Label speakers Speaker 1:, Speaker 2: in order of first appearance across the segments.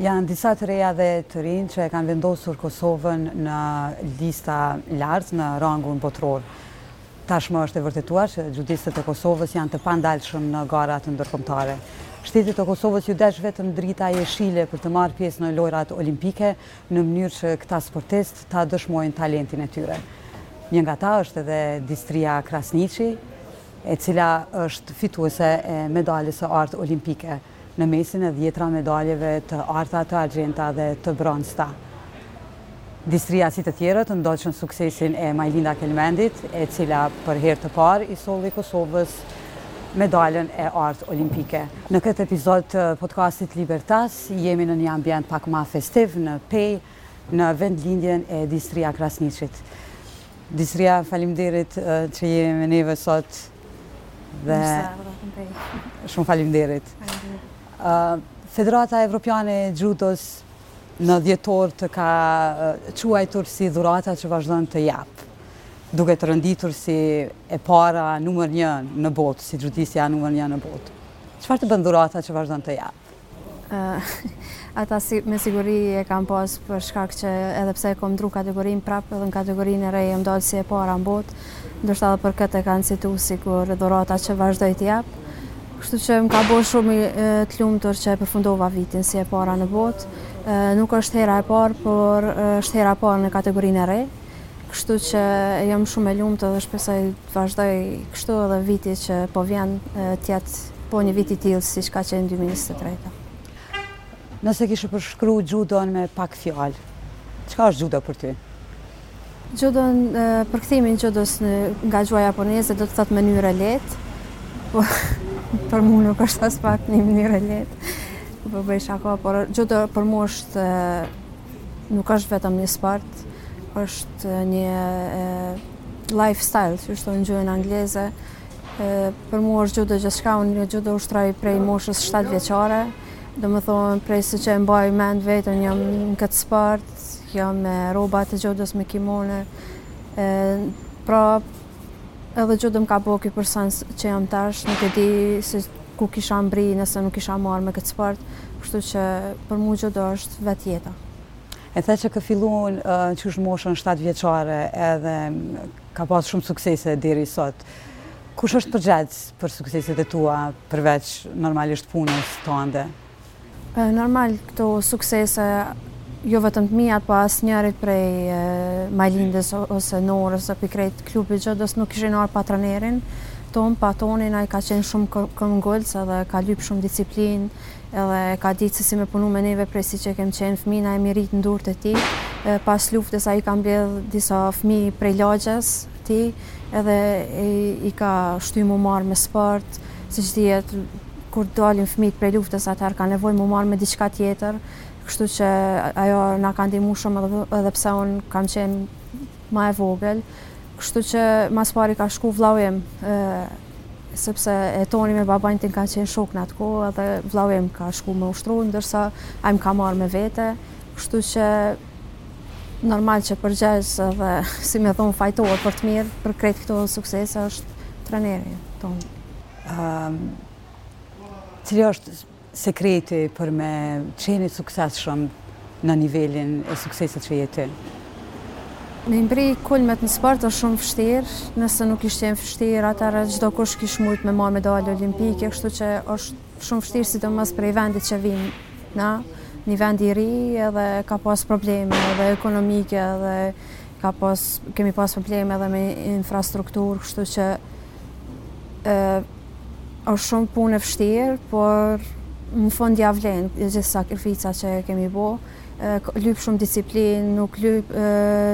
Speaker 1: Janë disa të reja dhe të rinj që e kanë vendosur Kosovën në lista lartë në rangun botëror. Tashmë është e vërtetuar që xhudistët e Kosovës janë të pandalshëm në garat ndërkombëtare. Shtetit të Kosovës iu desh vetëm drita jeshile për të marrë pjesë në lojërat olimpike, në mënyrë që këta sportistë ta dëshmojnë talentin e tyre. Një nga ta është edhe Distria Krasniqi, e cila është fituese e medaljes së artë olimpike, në mesin e dhjetëra medaljeve të arta, të argjendta dhe të bronzta. Distria si të tjerët ndoqën suksesin e Majlinda Kelmendit, e cila për herë të parë i solli Kosovës medaljen e artë olimpike. Në këtë episod të podcastit Libertas, jemi në një ambient pak ma festiv në Pejë në vendlindjen e Distria Krasniqit. Distria faleminderit që je me neve sot dhe shumë faleminderit. Federata Evropiane e Xhudos në dhjetor të ka quajtur si dhurata që vazhdon të japë duke të renditur si e para numër një në botë, si xhudistja numër një në botë. Çfarë të bën dhurata që vazhdon të japë?
Speaker 2: Ata me siguri e kanë pas për shkak që edhe pse e kom ndru kategorinë prapë edhe në kategorinë e re jam dalë si e para në botë, ndoshta edhe për këtë e kanë citu sikur dhurata që vazhdoj të jap. Kështu që më ka bo shumë të lumtur që e përfundova vitin si e para në botë. Nuk është hera e parë, por është hera e parë në kategorinë e re. Kështu që jam shumë e lumtur dhe shpresoj të vazhdoj kështu edhe viti që po vjen të jetë po një vit i tillë siç ka qenë dy mijë e njëzet e tre-të.
Speaker 1: Nëse kishe përshkruar xhudon me pak fjalë, çka është xhudo për ty?
Speaker 2: Xhudo, përkthimi i xhudos nga gjuha japoneze do të thotë mënyrë e lehtë, po për mua nuk është aspak një mënyrë e lehtë. Po bëj shaka, por xhudo për mua është Nuk është vetëm një sport, është një lifestyle, siç është në gjuhën angleze. Për mua është xhudo gjithçka, unë xhudo ushtroj prej moshës 7 vjeçare. Domethënë, prej se që e mbaj mend vetën, jam në këtë sport, jam me roba të xhudos me kimono. Pra, edhe xhudo më ka bo ky person që jam tash, nuk e di se ku kisha mbri nëse nuk kisha marrë me këtë sport, kështu që për mu xhudo është vetë jeta.
Speaker 1: E the që ke fillu qysh në moshën shtatë vjeçare edhe ka pas shumë suksese deri sot. Kush është përgjegjës për sukseset e tua përveç normalisht punës tande?
Speaker 2: Normal këto suksese jo vetëm të mia, po asnjërit prej Majlindës ose Norës edhe prej krejt klubit, që s'do ishin arrit pa trenerin tonë, pa Tonin, ai ka qenë shumë këmbëngulës edhe ka lypë shumë disiplinë, edhe ka ditë se si me punu me neve prej se që kem qenë fmi, na e mirrte në durët e tij, pas luftës ai ka mbledhë disa fmi prej lagjes tij, edhe i ka shty m'u marrë me sport, siç dihet, Kur dalin fëmijët prej luftës atëherë kanë nevojë m'u marrë me diçka tjetër, kështu që ajo na ka ndihmu shumë edhe pse unë kam qenë ma e vogël, kështu që ma s'pari ka shku vllau im, sepse Toni me babain tim kanë qenë shokë në atë kohë edhe vllau im ka shku me ushtru, ndërsa ai më ka marrë me vete, kështu që normal që përgjegjës edhe si me thonë fajtor për të mirë, për krejt këto suksese është treneri Toni.
Speaker 1: Cili është sekreti për me qenë i suksesshëm në nivelin e suksesit që je ti?
Speaker 2: Me i mbrri kulmet në sport është shumë vështirë, nëse nuk ish qenë vështirë, atëherë çdokush kish mujtë me marrë medalë olimpike, kështu që është shumë vështirë sidomos prej vendit që vijmë na, një vend i ri edhe ka pas probleme edhe ekonomike edhe ka pas, kemi pas probleme edhe me infrastrukturë, kështu që Është shumë punë e vështirë, por në fund ia vlen e gjithë sakrifica që kemi bo. Lypë shumë disiplinë, nuk lypë,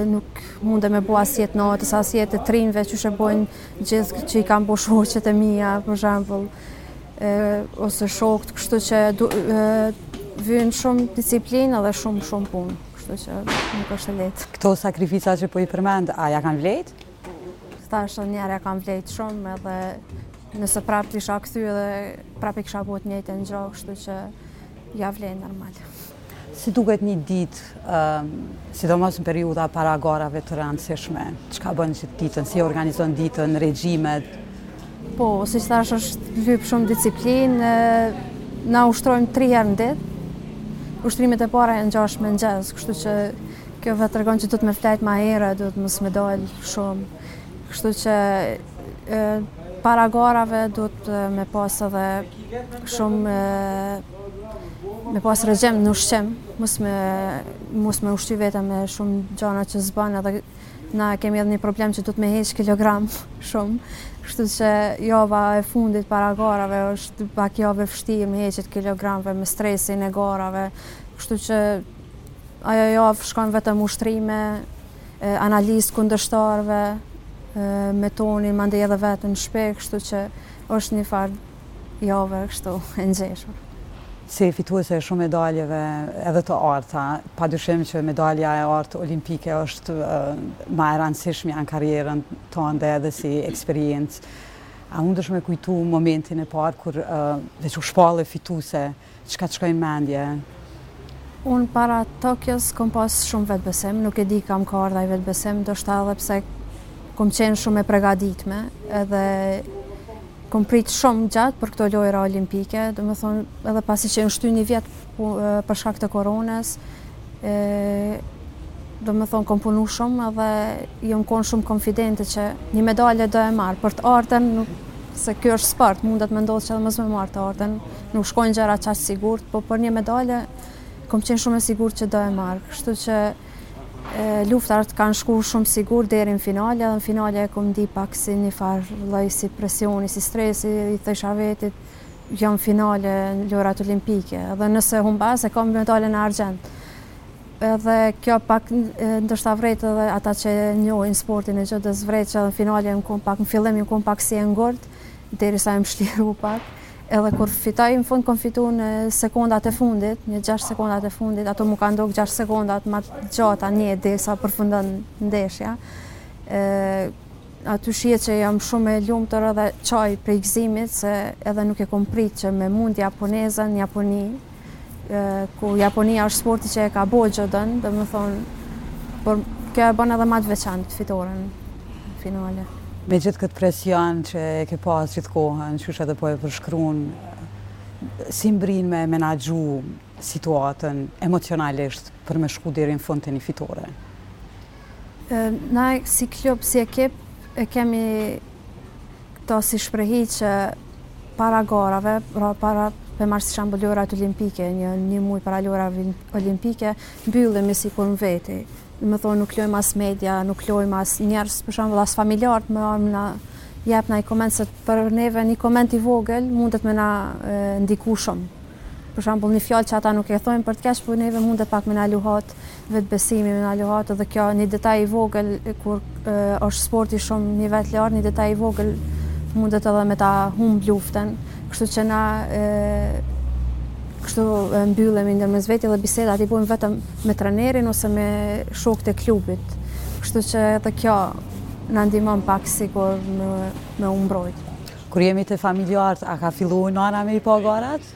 Speaker 2: nuk mund me bo as jetë nate, as jetën e të rinjve që e bojnë gjithë që e kanë bo shoqet e mija, për shembull, ose shokët, kështu që vynë shumë disiplinë dhe shumë shumë punë, kështu që nuk është e lehtë.
Speaker 1: Këto sakrifica që po i përmend, a ia kanë vlejtë?
Speaker 2: Thashë njëherë ia kanë vlejt shumë edhe nëse prapë të isha këthy edhe prapë i kisha bo të njëjtën gjo, kështu që ia vlen normal.
Speaker 1: Si duket një ditë, sidomos në periudha para garave të rëndësishme, çka bën gjatë ditës, si e organizon ditën, regjimet?
Speaker 2: Po, siç thashë është lypë shumë disiplinë, na ushtrojmë tri herë në ditë, ushtrimet e para janë në gjashtë në mëngjes, kështu që Kjo vetë tregon që duhet me flejt ma herët, duhet mos me dal shumë. Kështu që para garave duhet me pas edhe shumë me pas regjim në ushqim, mos me mos m'u ushqy vetëm me shumë gjëra që s'bën edhe na kemi edhe një problem që duhet me heq kilogram shumë. Kështu që java e fundit para garave është pak javë e vështirë me heqje t'kilogramëve, me stresin e garave. Kështu që Ajo javë shkon vetëm ushtrime, analizë kundërshtarve, me Tonin, mandej edhe vetë në shpe, kështu që është një farë jave kështu e ngjeshur.
Speaker 1: Si fituese e shumë medaljeve edhe të arta, pa dyshim që medalja e artë olimpike është ma e rëndësishmja në karrierën tënde edhe si eksperiencë. A mundesh me kujtu momentin e parë kur veç u shpallë fituese? Çka të shkoi në mendje.
Speaker 2: Unë para Tokios kom pas shumë vetbesim, nuk e di kah m'ka ardhë ai vetbesim, ndoshta edhe pse kom qenë shumë e pregaditme edhe kom prit shumë gjatë për këto lojra olimpike, domethonë edhe pasi që janë shty një vjet për shkak të koronës, domethonë kom punu shumë edhe jom konë shumë konfidente që një medalje do e marr, për të artën, se kjo është sport, mundet me ndodhë që edhe mos me marrë të artën, Nuk shkojnë gjërat qaq t' sigurt, po për një medalje kom qenë shumë e sigurt që do e marr. Kështu që luftat kanë shku shumë sigur deri në finale, edhe në finale e kom ndi pak si një farë lloj si presioni, si stresi, i thësha vetit, jam finale në lojrat olimpike, edhe nëse humbas e kam medaljen e argjend. Edhe kjo pak ndoshta vrehet edhe ata që njohin sportin e xhudos e vrejnë që edhe në finale jom kon pak, në fillim jom kon pak si e ngurt, derisa jem shliru pak. Edhe kur fitoj në fund kom fitu në sekondat e fundit, në 6 sekondat e fundit, ato m'u kanë dok 6 sekondat ma t'gjata n'jetë derisa përfundoi ndeshja. E, aty shihet që jam shumë e lumtur edhe qaj prej gzimit, se edhe nuk e kom prit që me mund japonezen n'Japoni, ku Japonia është sporti që e ka bojë xhudon, domethonë, por kjo e bën edhe ma të veçantë fitoren finale.
Speaker 1: Me gjithë këtë presion që e ke pas gjithë kohën, që edhe po e përshkruun, si mbrrin me menaxhu situatën emocionalisht për me shku deri në fund të një fitore?
Speaker 2: Na si klub, si ekip, e kemi Këtë si shprehi që para garave, pra po e marrë si shembull lojrat olimpike, një një muj para lojrave olimpike, mbyllemi sikur në veti. Domethonë nuk lojmë as media, nuk lojmë as njerëz, për shembull as familjarët me ardhë me na jep ni koment, se për neve një koment i vogël mundet me na ndiku shumë. Për shembull një fjalë që ata nuk e thojnë për të keq, për po neve mundet pak me na luhat, vetëbesimin me na luhat edhe kjo një detaj i vogël kur është sporti shumë nivel t'lartë, një detaj i vogël mundet edhe me ta humb luftën, kështu që na e, kështu e mbyllemi ndërmjet veti edhe bisedat i bëjmë vetëm me trenerin ose me shokët e klubit. Kështu që edhe kjo na ndihmon pak sikur me me u mbrojt.
Speaker 1: Kur jemi te familjarët, a ka fillu nëna me i pa garat?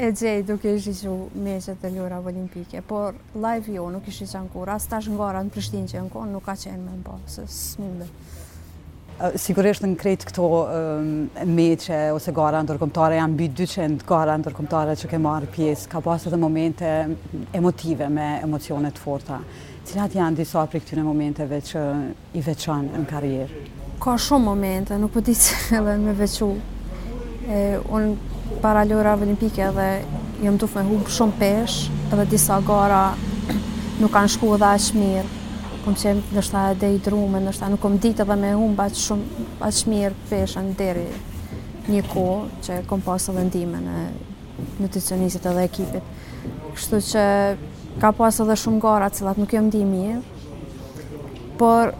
Speaker 1: E
Speaker 2: gjej duke i shiqu meçet e lojrave olimpike, por live jo, nuk i shiqon kurrë, as tash në garat në Prishtinë që janë konë, nuk ka qenë me më pa, se s'mundet.
Speaker 1: Sigurisht në krejt këto meçe ose gara ndërkomtare janë mbi 200 gara ndërkombëtare që ke marrë pjesë. Ka pasë edhe momente emotive me emocione të forta. Cilat janë disa prej këtyre momenteve që i veçon në karrierë?
Speaker 2: Ka shumë momente, nuk po di si edhe me veçu. E, unë para lojrave olimpike edhe jom dashtë me humb shumë peshë edhe disa gara nuk kanë shku edhe aq mirë. Kom qenë ndoshta edhe e drume, ndoshta nuk kom ditë edhe me humb bash shumë aq mirë peshën deri një kohë që kom pasë edhe ndihmën e nutricionistit edhe ekipit. Kështu që ka pasë edhe shumë gara cilat nuk jom ndi mirë. Por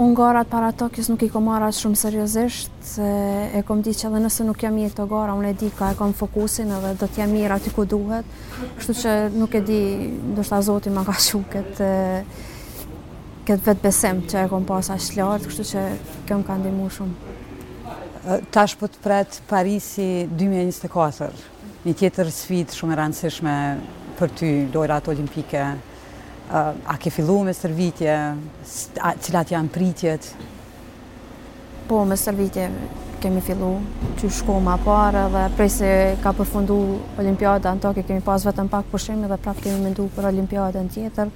Speaker 2: unë garat para Tokios nuk i kom marrë aq shumë seriozisht, se e kom di që edhe nëse nuk jam mirë te gara, unë e di ka e kom fokusin edhe do t'jam mirë aty ku duhet, kështu që nuk e di, ndoshta Zoti ma ka çu këtë këtë vetëbesim që e kom pas aq të lartë, kështu që kjo më ka ndihmu shumë.
Speaker 1: Tash po të pret Parisi 2024. Një tjetër sfidë shumë e rëndësishme për ty, lojrat olimpike. A ke fillu me stërvitje? Cilat janë pritjet?
Speaker 2: Po, me stërvitje kemi fillu qysh kohë ma parë dhe prej se ka përfundu olimpiada në Tokio kemi pas vetëm pak pushim dhe prap kemi mendu për olimpiadën tjetër.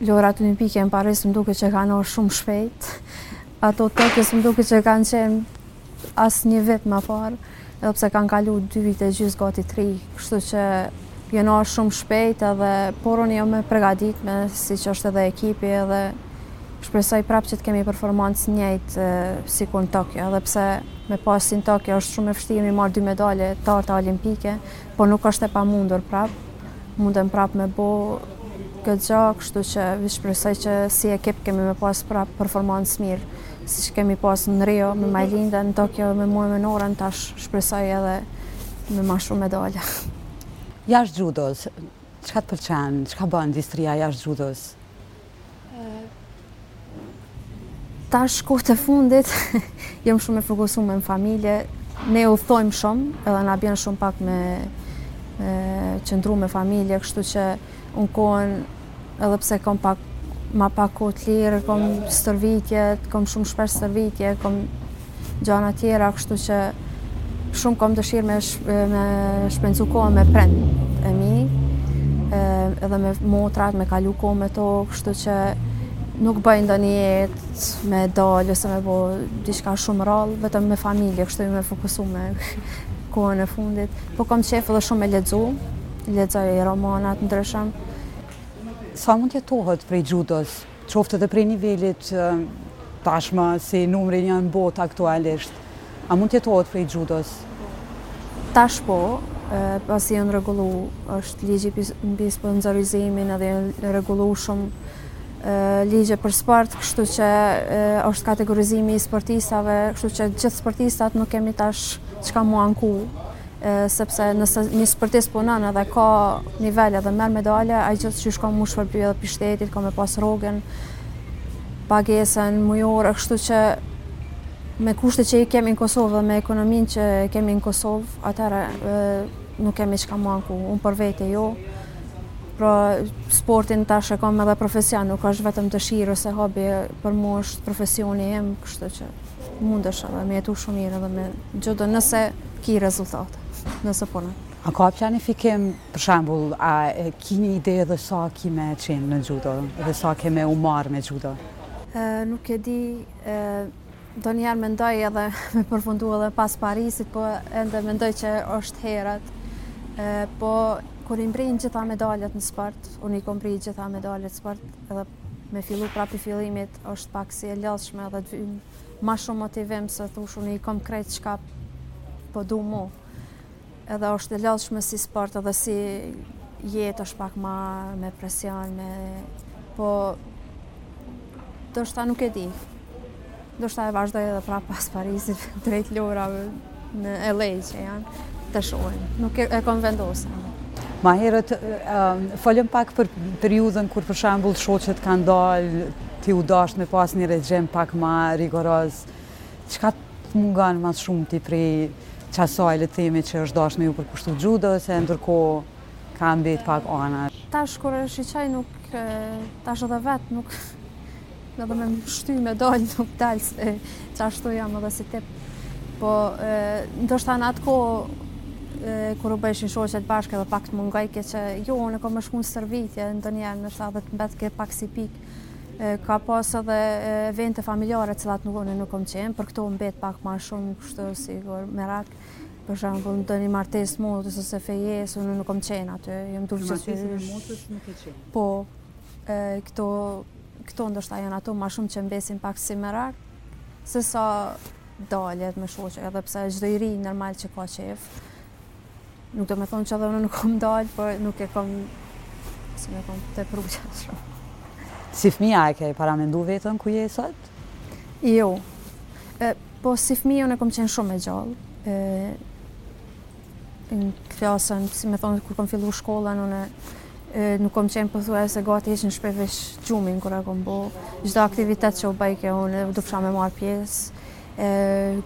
Speaker 2: Lojrat olimpike në Paris më duket që kanë ardhë shumë shpejt, ato të Tokios më duket që kanë qenë as një vit më parë, edhe pse kanë kalu dy vite e gjysë gati tri, kështu që janë ardhë shumë shpejt edhe por unë jom e pregaditme siç është edhe ekipi edhe shpresoj prapë që të kemi performancë të njejtë sikur në Tokio, edhe pse me pas si në Tokio është shumë e vështirë i kemi marrë dy medalje të arta olimpike, por nuk është e pamundur prapë, mundemi prapë me bo këtë gja, kështu që vi shpresoj që si ekip kemi me pas prapë performancë të mirë. Siç kemi pas në Rio me Majlindën, në Tokio me mu e me Norën, tash shpresoj edhe me ma shumë medalje.
Speaker 1: Jashtë xhudos, çka të pëlqen, çka bën Distria jashtë xhudos?
Speaker 2: Tash kohët e fundit, jom shumë e fokusume në familje, ne udhëtojmë shumë, edhe na bjen shumë pak me qëndru me familje, kështu që unë kohën Edhe pse kom pak ma pak kohë të lirë, kom stërvitjet, kom shumë shpesh stërvitje, kom gjana tjera, kështu që shumë kom dëshirë me, sh, me shpenzu kohë me prindt e mi, edhe me motrat, me kalu kohë me to, kështu që nuk boj ndonjë jetë me dalë, ose me bo diçka shumë rallë, vetëm me familje, kështu jom e fokusume kohën e fundit. Po kom qef edhe shumë me lexu, lexoj romana t'ndryshëm,
Speaker 1: Sa mund të jetohet prej xhudos, qoftë edhe prej nivelit tashmë si numri një në botë aktualisht? A mund të jetohet prej xhudos?
Speaker 2: Tash po, pasi janë rregullu, është ligji mbi sponsorizimin edhe janë rregullu shumë ligje për sport, kështu që është kategorizimi i sportistave, kështu që gjithë sportistat nuk kemi tash çka m'u anku sepse nëse një sportist punon edhe ka nivel edhe merr medalje, ai gjithqysh ka m'u shpërbly edhe prej shtetit, ka me pas rrogën, pagesën mujore, kështu që me kushtet që i kemi në Kosovë dhe me ekonominë që kemi në Kosovë, atëherë nuk kemi çka m'u anku, unë për vete jo, pra sportin tash e kam edhe profesion, nuk është vetëm dëshirë ose hobi për mu është profesioni im, kështu që... Mundesh edhe me jetu shumë mirë edhe me xhudo nëse ki rezultate, nëse punon.
Speaker 1: A ka planifikim, për shembull, a ki një ide edhe sa ki me qenë në xhudo, edhe sa ki me u marrë me xhudo?
Speaker 2: Nuk e di, ndonjëherë mendoj edhe me përfundu edhe pas Parisit, po ende mendoj që është herët. Po, kur i mbrrin gjitha medaljet në sport, unë i kom mbrri gjitha medaljet në sport, Edhe me fillu prapë prej fillimit është pak si e lodhshme edhe t'vyn ma shumë motivim se thu unë i kom krejt çka po du mo. Edhe është e lodhshme si sport edhe si jetë është pak ma me presion, me... Po, ndoshta nuk e di. Ndoshta e vazhdoj edhe prapë pas Parisit drejt lojrave në LA që janë të shohen. Nuk e kom vendosë.
Speaker 1: Ma herët, folëm pak për periudhën kur për shembull shoqet kanë dalë, ty u dasht me pas një regjim pak ma rigoroz. Çka të mungon ma shumë ty prej qasaj le t'themi që është dasht me ju përkushtu xhudos e ndërkohë ka mbet pak anash.
Speaker 2: Tash kur e kqyri nuk, tash edhe vetë nuk, Edhe me më shty me dalë, nuk dalë, se qashtu jam edhe si tip. Po, ndoshta në atë kohë, kur u bëjshin shoqet bashkë edhe pak të mungojke që jo, unë kom me shku në stërvitje, ndonjëherë, ndoshta edhe të mbetke pak si pik. Ka pas edhe evente familjare cilat nuk unë nuk kom qenë, për këto mbet pak ma shumë, kështu sikur merak. Për shembull, në një martesë motrës ose fejesë, unë nuk kom qenë aty,
Speaker 1: jem duke që si... Në martesë nuk ke qenë?
Speaker 2: Po, Këto, këto ndoshta janë ato ma shumë që mbesin pak si merak, se sa daljet me shoqe, edhe pse çdo i ri normal që ka qejf. Nuk do me thonë që edhe unë nuk kom dalë, por nuk e kom, si me thonë, të prekur qaq shumë.
Speaker 1: Si fëmija e ke paramendu vetën ku je e sot?
Speaker 2: Jo. Po si fëmijë unë kom qenë shumë e gjallë. Në klasën, si me thonë, kur kom fillu shkollën, unë nuk kom qenë pothuajse gati hiç në shpi, veç gjumin kur e kom bo. Çdo aktivitet që u bojke unë, duhsha me marrë pjesë.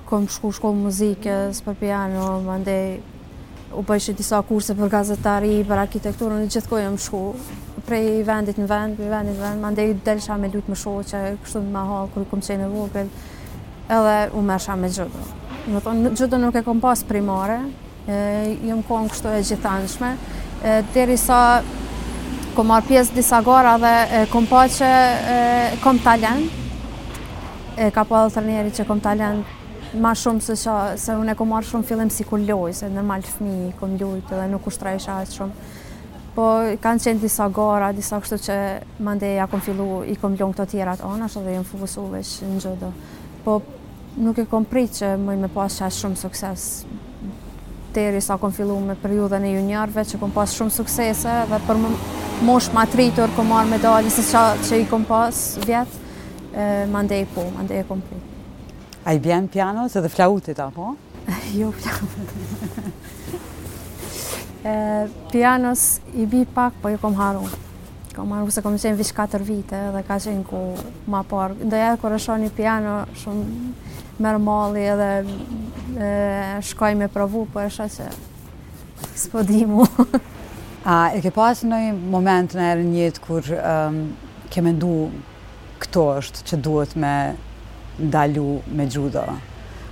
Speaker 2: Kom shku shkollë muzikës, për piano, mandej, u bëjshin disa kurse për gazetari, për arkitekturë, gjithkah kom shku. Prej vendit në vend, prej vendit në vend, mandej, delsha me lujt me shoqe, kështu në mahallë, kur kom qenë e vogël. Edhe u merrsha me judo. Me thonë, judo nuk e kom pas primare, jom konë kështu e gjithanshme, derisa kom marrë pjesë disa gara dhe kom pa që kom talent, e ka pa edhe trajneri që kom talent, ma shumë se qa, se unë e kom marrë shumë fillim sikur lojë, se normal fmi, kom lujtë edhe nuk ushtrojsha shumë. Po kanë qenë disa gara, disa kështu që mandej ia kom fillu, i kom lënë këto tjerat anash dhe jam fokusu veç në judo. Po nuk e kom prit që kom me pas qaq shumë sukses. Derisa kom fillu me periudhën e juniorve që kom pas shumë suksese dhe për moshë ma të rritur kom marrë medalje se qa që i kom pas vjetë, mandej po, mandej e kom prit.
Speaker 1: A i bjen pianos edhe flautit, apo?
Speaker 2: Jo, pianos i bi pak, po e kom harru. Kom harru se kom qenë veç 4 vite dhe ka qenë kohë ma parë. Ndonjëherë kur e shoh një piano shumë më merr malli edhe shkoj me provu, po e shoh që s'po di mo.
Speaker 1: A e ke pas naj moment, najherë njëjtë kur ke mendu Kjo është që duhet me ndalu me judo,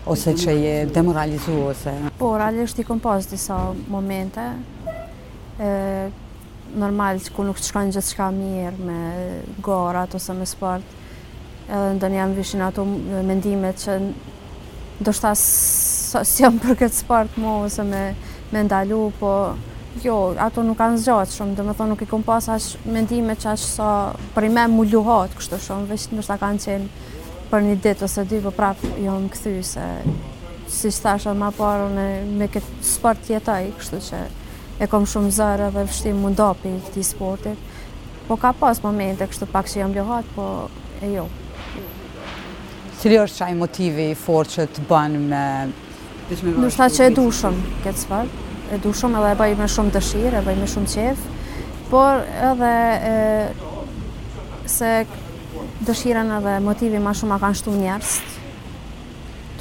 Speaker 1: ose që je demoralizu ose.
Speaker 2: Po, realisht i kom pas disa momente, normal që kur nuk shkon gjithçka mirë me garat ose me sport, edhe ndonjëherë vijshin ato mendimet që Ndoshta s'jam për këtë sport mo ose me, me ndalu, po jo, ato nuk kanë zgjatë shumë, dhe me thanë nuk i kom pas ashtu mendime që ashtu sa për i me mu luhatë kështu shumë, veç ndoshta kanë qenë për një ditë ose dy, për po prapë jom kthy se siç thashë edhe ma parë me, me këtë sport jetoj, kështu që e kom shumë zor edhe vështirë m'u nda pi këtij sportit. Po ka pas momente kështu pak që jam luhat, po jo.
Speaker 1: Cili është qai motivi i fortë që të bën me
Speaker 2: diç me vazhdu? Ndoshta që e du shumë këtë sport, e du shumë edhe e bëj me shumë dëshirë, e bëj me shumë qejf, por edhe e, se dëshirën edhe motivin ma shumë ma kanë shtu njerëzit,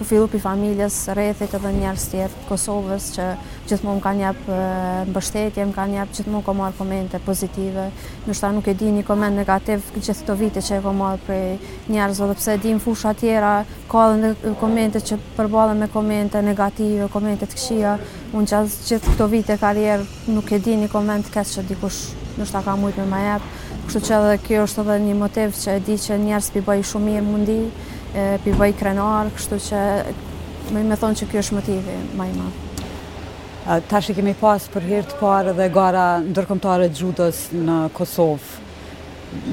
Speaker 2: tu fillu prej familjes, rrethit edhe njerëz tjerë të Kosovës që gjithmonë më kanë jep mbështetje, më kanë jep gjithmonë kam marrë komente pozitive, ndoshta nuk e di një koment negativ gjithë këto vite që e kam marrë prej njerëzve edhe pse e di në fusha tjera ka edhe komente që përballen me komente negative, komente të këqija. Unë gjatë gjithë këto vite karrierë nuk e di një koment të keq që dikush ndoshta ka mujt me ma jep. Kështu që edhe kjo është edhe një motiv që e di që njerëzit pi bëj shumë mirë m'u ndi, pi bëj krenar, kështu që muj me thanë që ky është motivi më i madh.
Speaker 1: Tash e kemi pas për herë të parë edhe gara ndërkombëtare të xhudos në Kosovë.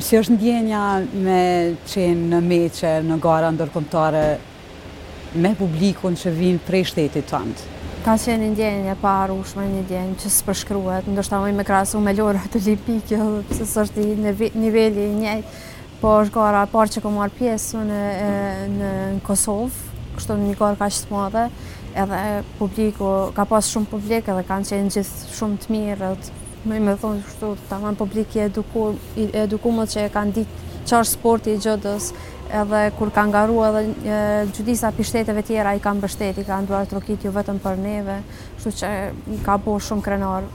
Speaker 1: Si është ndjenja me qenë në meçe në gara ndërkombëtare me publikun që vijnë prej shtetit tënd?
Speaker 2: Ka qenë një ndjenjë e paharrueshme, një ndjenjë që s'përshkruhet, ndoshta muj me krahasu me lojërat olimpike, edhe pse s'është niveli i njëjtë, po është gara e parë që kam marrë pjesë unë në Kosovë, kështu në një garë kaq të madhe, edhe publiku ka pas shumë publik edhe kanë qenë gjithë shumë të mirë, Muj me thanë kështu tamam publik i edukumt që e kanë ditë çka është sporti i xhudos, edhe kur kanë garu edhe xhudista pi shteteve tjera i kanë mbështet, i kanë duartrokit jo vetëm për neve, kështu që m'ka bo shumë krenar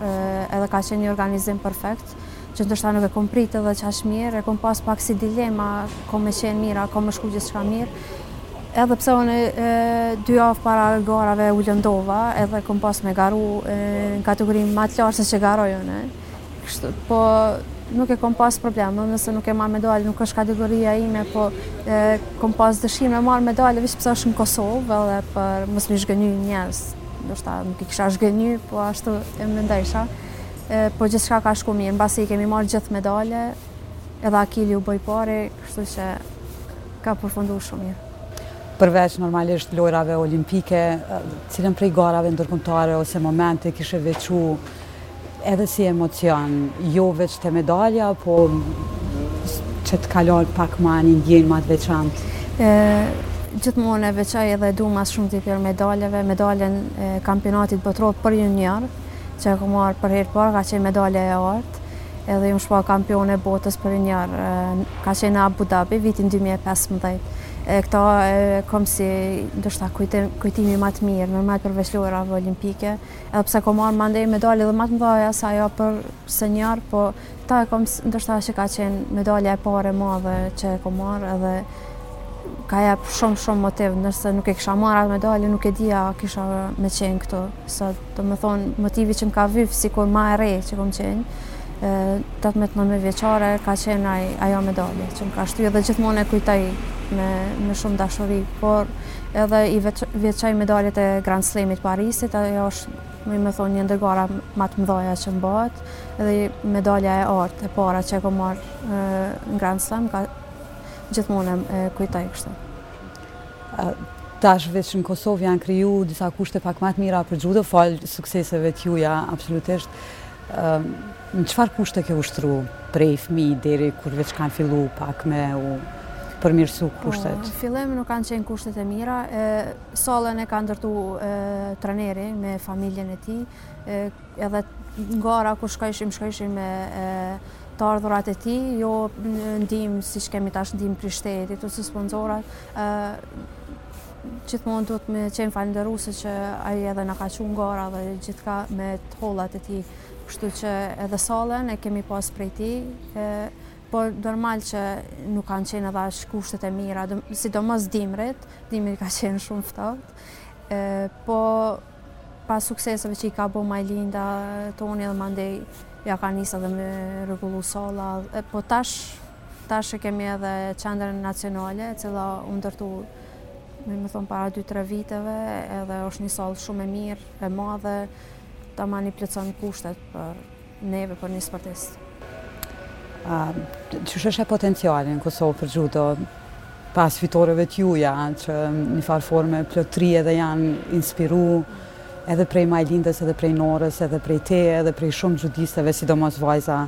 Speaker 2: edhe ka qenë një organizim perfekt, që ndoshta nuk e kom prit edhe aq mirë, e kom pas pak si dilema, a ka me qenë mirë, a ka me shku gjithçka mirë, Edhe pse unë dy javë para garave u lëndova, edhe kom pas me garu në kategorinë më të lartë se që garoj unë. Kështu, po nuk e kom pas problem, unë nëse nuk e marr medalje, nuk është kategoria ime, po e, kom pas dëshirë me marrë medalje, veç pse është në Kosovë, edhe për mos m'i zhgënjy njerëzit, ndoshta nuk i kisha zhgënjy, po ashtu e mendojsha, po gjithçka ka shku mirë, mbasi i kemi marrë gjithë medalje, edhe Akili u bë i pari, Kështu që ka përfunduar shumë mirë.
Speaker 1: Përveç normalisht Lojrave Olimpike, cilën prej garave ndërkombëtare ose momente e kishe veçu edhe si emocion, jo veç te medalja, po që të kalon pak ma një ndjenjë ma të veçantë?
Speaker 2: Gjithmonë e veçoj edhe e du ma shumë prej medaljeve, medaljen e kampionatit botëror për junior, që e kom marrë për herë parë, ka qenë medalja e artë, edhe jom shpall kampione e botës për junior. Ka qenë në Abu Dhabi vitin 2015. E këta e kam si ndoshta kujtim, kujtimi më të mirë, normal përveç Lojrave Olimpike, edhe pse kam marrë mandej medalje edhe më të mëdha se ajo për senjor, po këta e kam ndoshta që ka qenë medalja e parë e madhe që e kam marrë edhe Ka jep shumë shumë motiv, nëse nuk e kisha marrë atë medalje, nuk e di a kisha me qenë këtu. Do me thonë, motivi që më ka vyjtë, sikur ma e re që kom qenë, 18-19 vjeçare, ka qenë ajo medalje, që më ka shty edhe gjithmonë e kujtoj me, me shumë dashuri, por edhe i veçoj medaljet e Grand Slamit t'Parisit, ajo është do me thonë një ndër garat ma të mdhaja që mbahet, edhe medalja e artë e para që e kom marrë në Grand Slam, ka, gjithmonë e kujtoj kështu.
Speaker 1: Tash veç në Kosovë janë kriju disa kushte pak ma të mira për xhudo falë sukseseve t'juaja absolutisht. Në çfarë kushte ke ushtru prej fmi deri kur veç kanë fillu pak me u përmirësu kushtet?
Speaker 2: Në fillim nuk kanë qenë kushtet e mira, sallën e ka ndërtu treneri me familjen e tij, edhe n'gara ku shkojshim, shkojshim me të ardhurat e tij, jo ndihmë siç kemi tash ndihmë prej shtetit, ose sponsorat, gjithmonë duhet me qenë falenderuse që ai edhe na ka çu n'gara dhe gjithçka me të hollat e tij, kështu që edhe sallën e kemi pas prej tij, po normal që nuk kanë qenë edhe aq kushtet e mira, sidomos dimrit, dimrit ka qenë shumë ftoht, po Pas sukseseve që i ka bo Majlinda, Toni edhe mandej ia ka nisë edhe me rregullu sallën. Po tash, tash e kemi edhe qendrën nacionale, cila u ndërtu do me thonë para 2-3 viteve, edhe është një sallë shumë e mirë, e madhe, tamam i plotëson kushtet për neve për një sportist.
Speaker 1: Qysh e sheh potencialin në Kosovë për xhudo, pas fitoreve t'juaja, që n'njëfarë forme plot t'ri edhe janë inspiru, edhe prej Majlindës, edhe prej Norës, edhe prej teje, edhe prej shumë xhudisteve, sidomos vajza,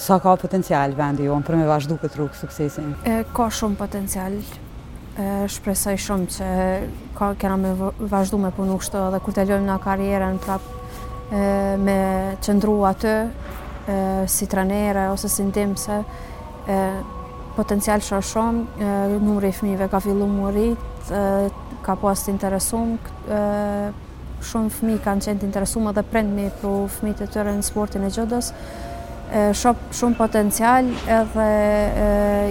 Speaker 1: sa ka potencial vendi jonë për me vazhdu këtë rrugë suksesi?
Speaker 2: Ka shumë potencial, Shpresoj shumë që ka, kena me vazhdu me punu kështu dhe kur të lojmë na karrierën prap me qëndru aty si trenere ose si ndihmëse potencial shumë shumë numri i fëmijëve ka fillu m'u rrit ka pas të interesum Shumë fëmijë kanë qenë të interesum dhe prind me i pru fëmijët e tyre në sportin e xhudos. Shoh shumë potencial edhe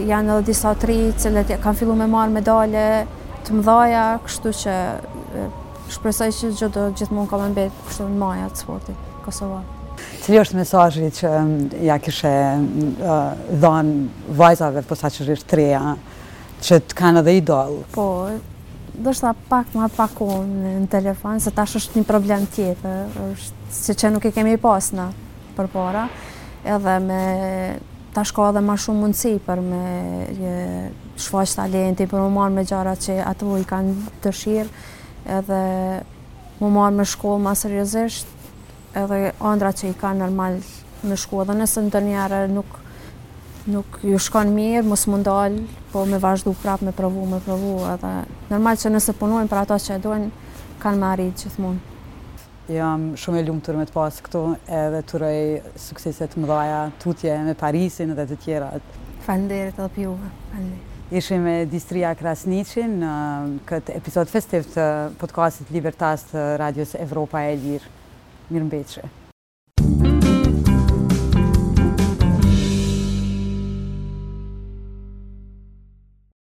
Speaker 2: janë edhe disa t'ri cilët kanë fillu me marrë medale të mdhaja, kështu që shpresoj që xhudo gjithmonë ka me mbetë kështu në maja të sportit kosovar.
Speaker 1: Cili është mesazhi që ia kishe dhanë vajzave posaçërisht të reja? që të kanë edhe idol.
Speaker 2: Po, ndoshta pak ma pak kon në telefon, se tash është një problem tjetër, siç që nuk i kemi pas na përpara, edhe me tash ka edhe ma shumë mundësi për me shfaq talentin, për m'u marrë me gjërat që ato i kanë dëshirë, edhe m'u marrë me shkollë ma seriozisht, Edhe andrat që i kanë normal me shku edhe nëse ndonjëherë nuk nuk ju shkon mirë, mos m'u ndal, po me vazhdu prap me provu, me provu edhe normal që nëse punojnë për ato që e dojnë, kanë me arrit gjithmonë.
Speaker 1: Jam shumë e lumtur me të pasë këtu edhe të uroj suksese të mëdha tutje me Parisin edhe të tjerat.
Speaker 2: Faleminderit edhe për juve. Faleminderit.
Speaker 1: Ishim me Distria Krasniqin në këtë episod festiv të podcastit Libertas të Radios Evropa e Lirë. Mirëmbetshi.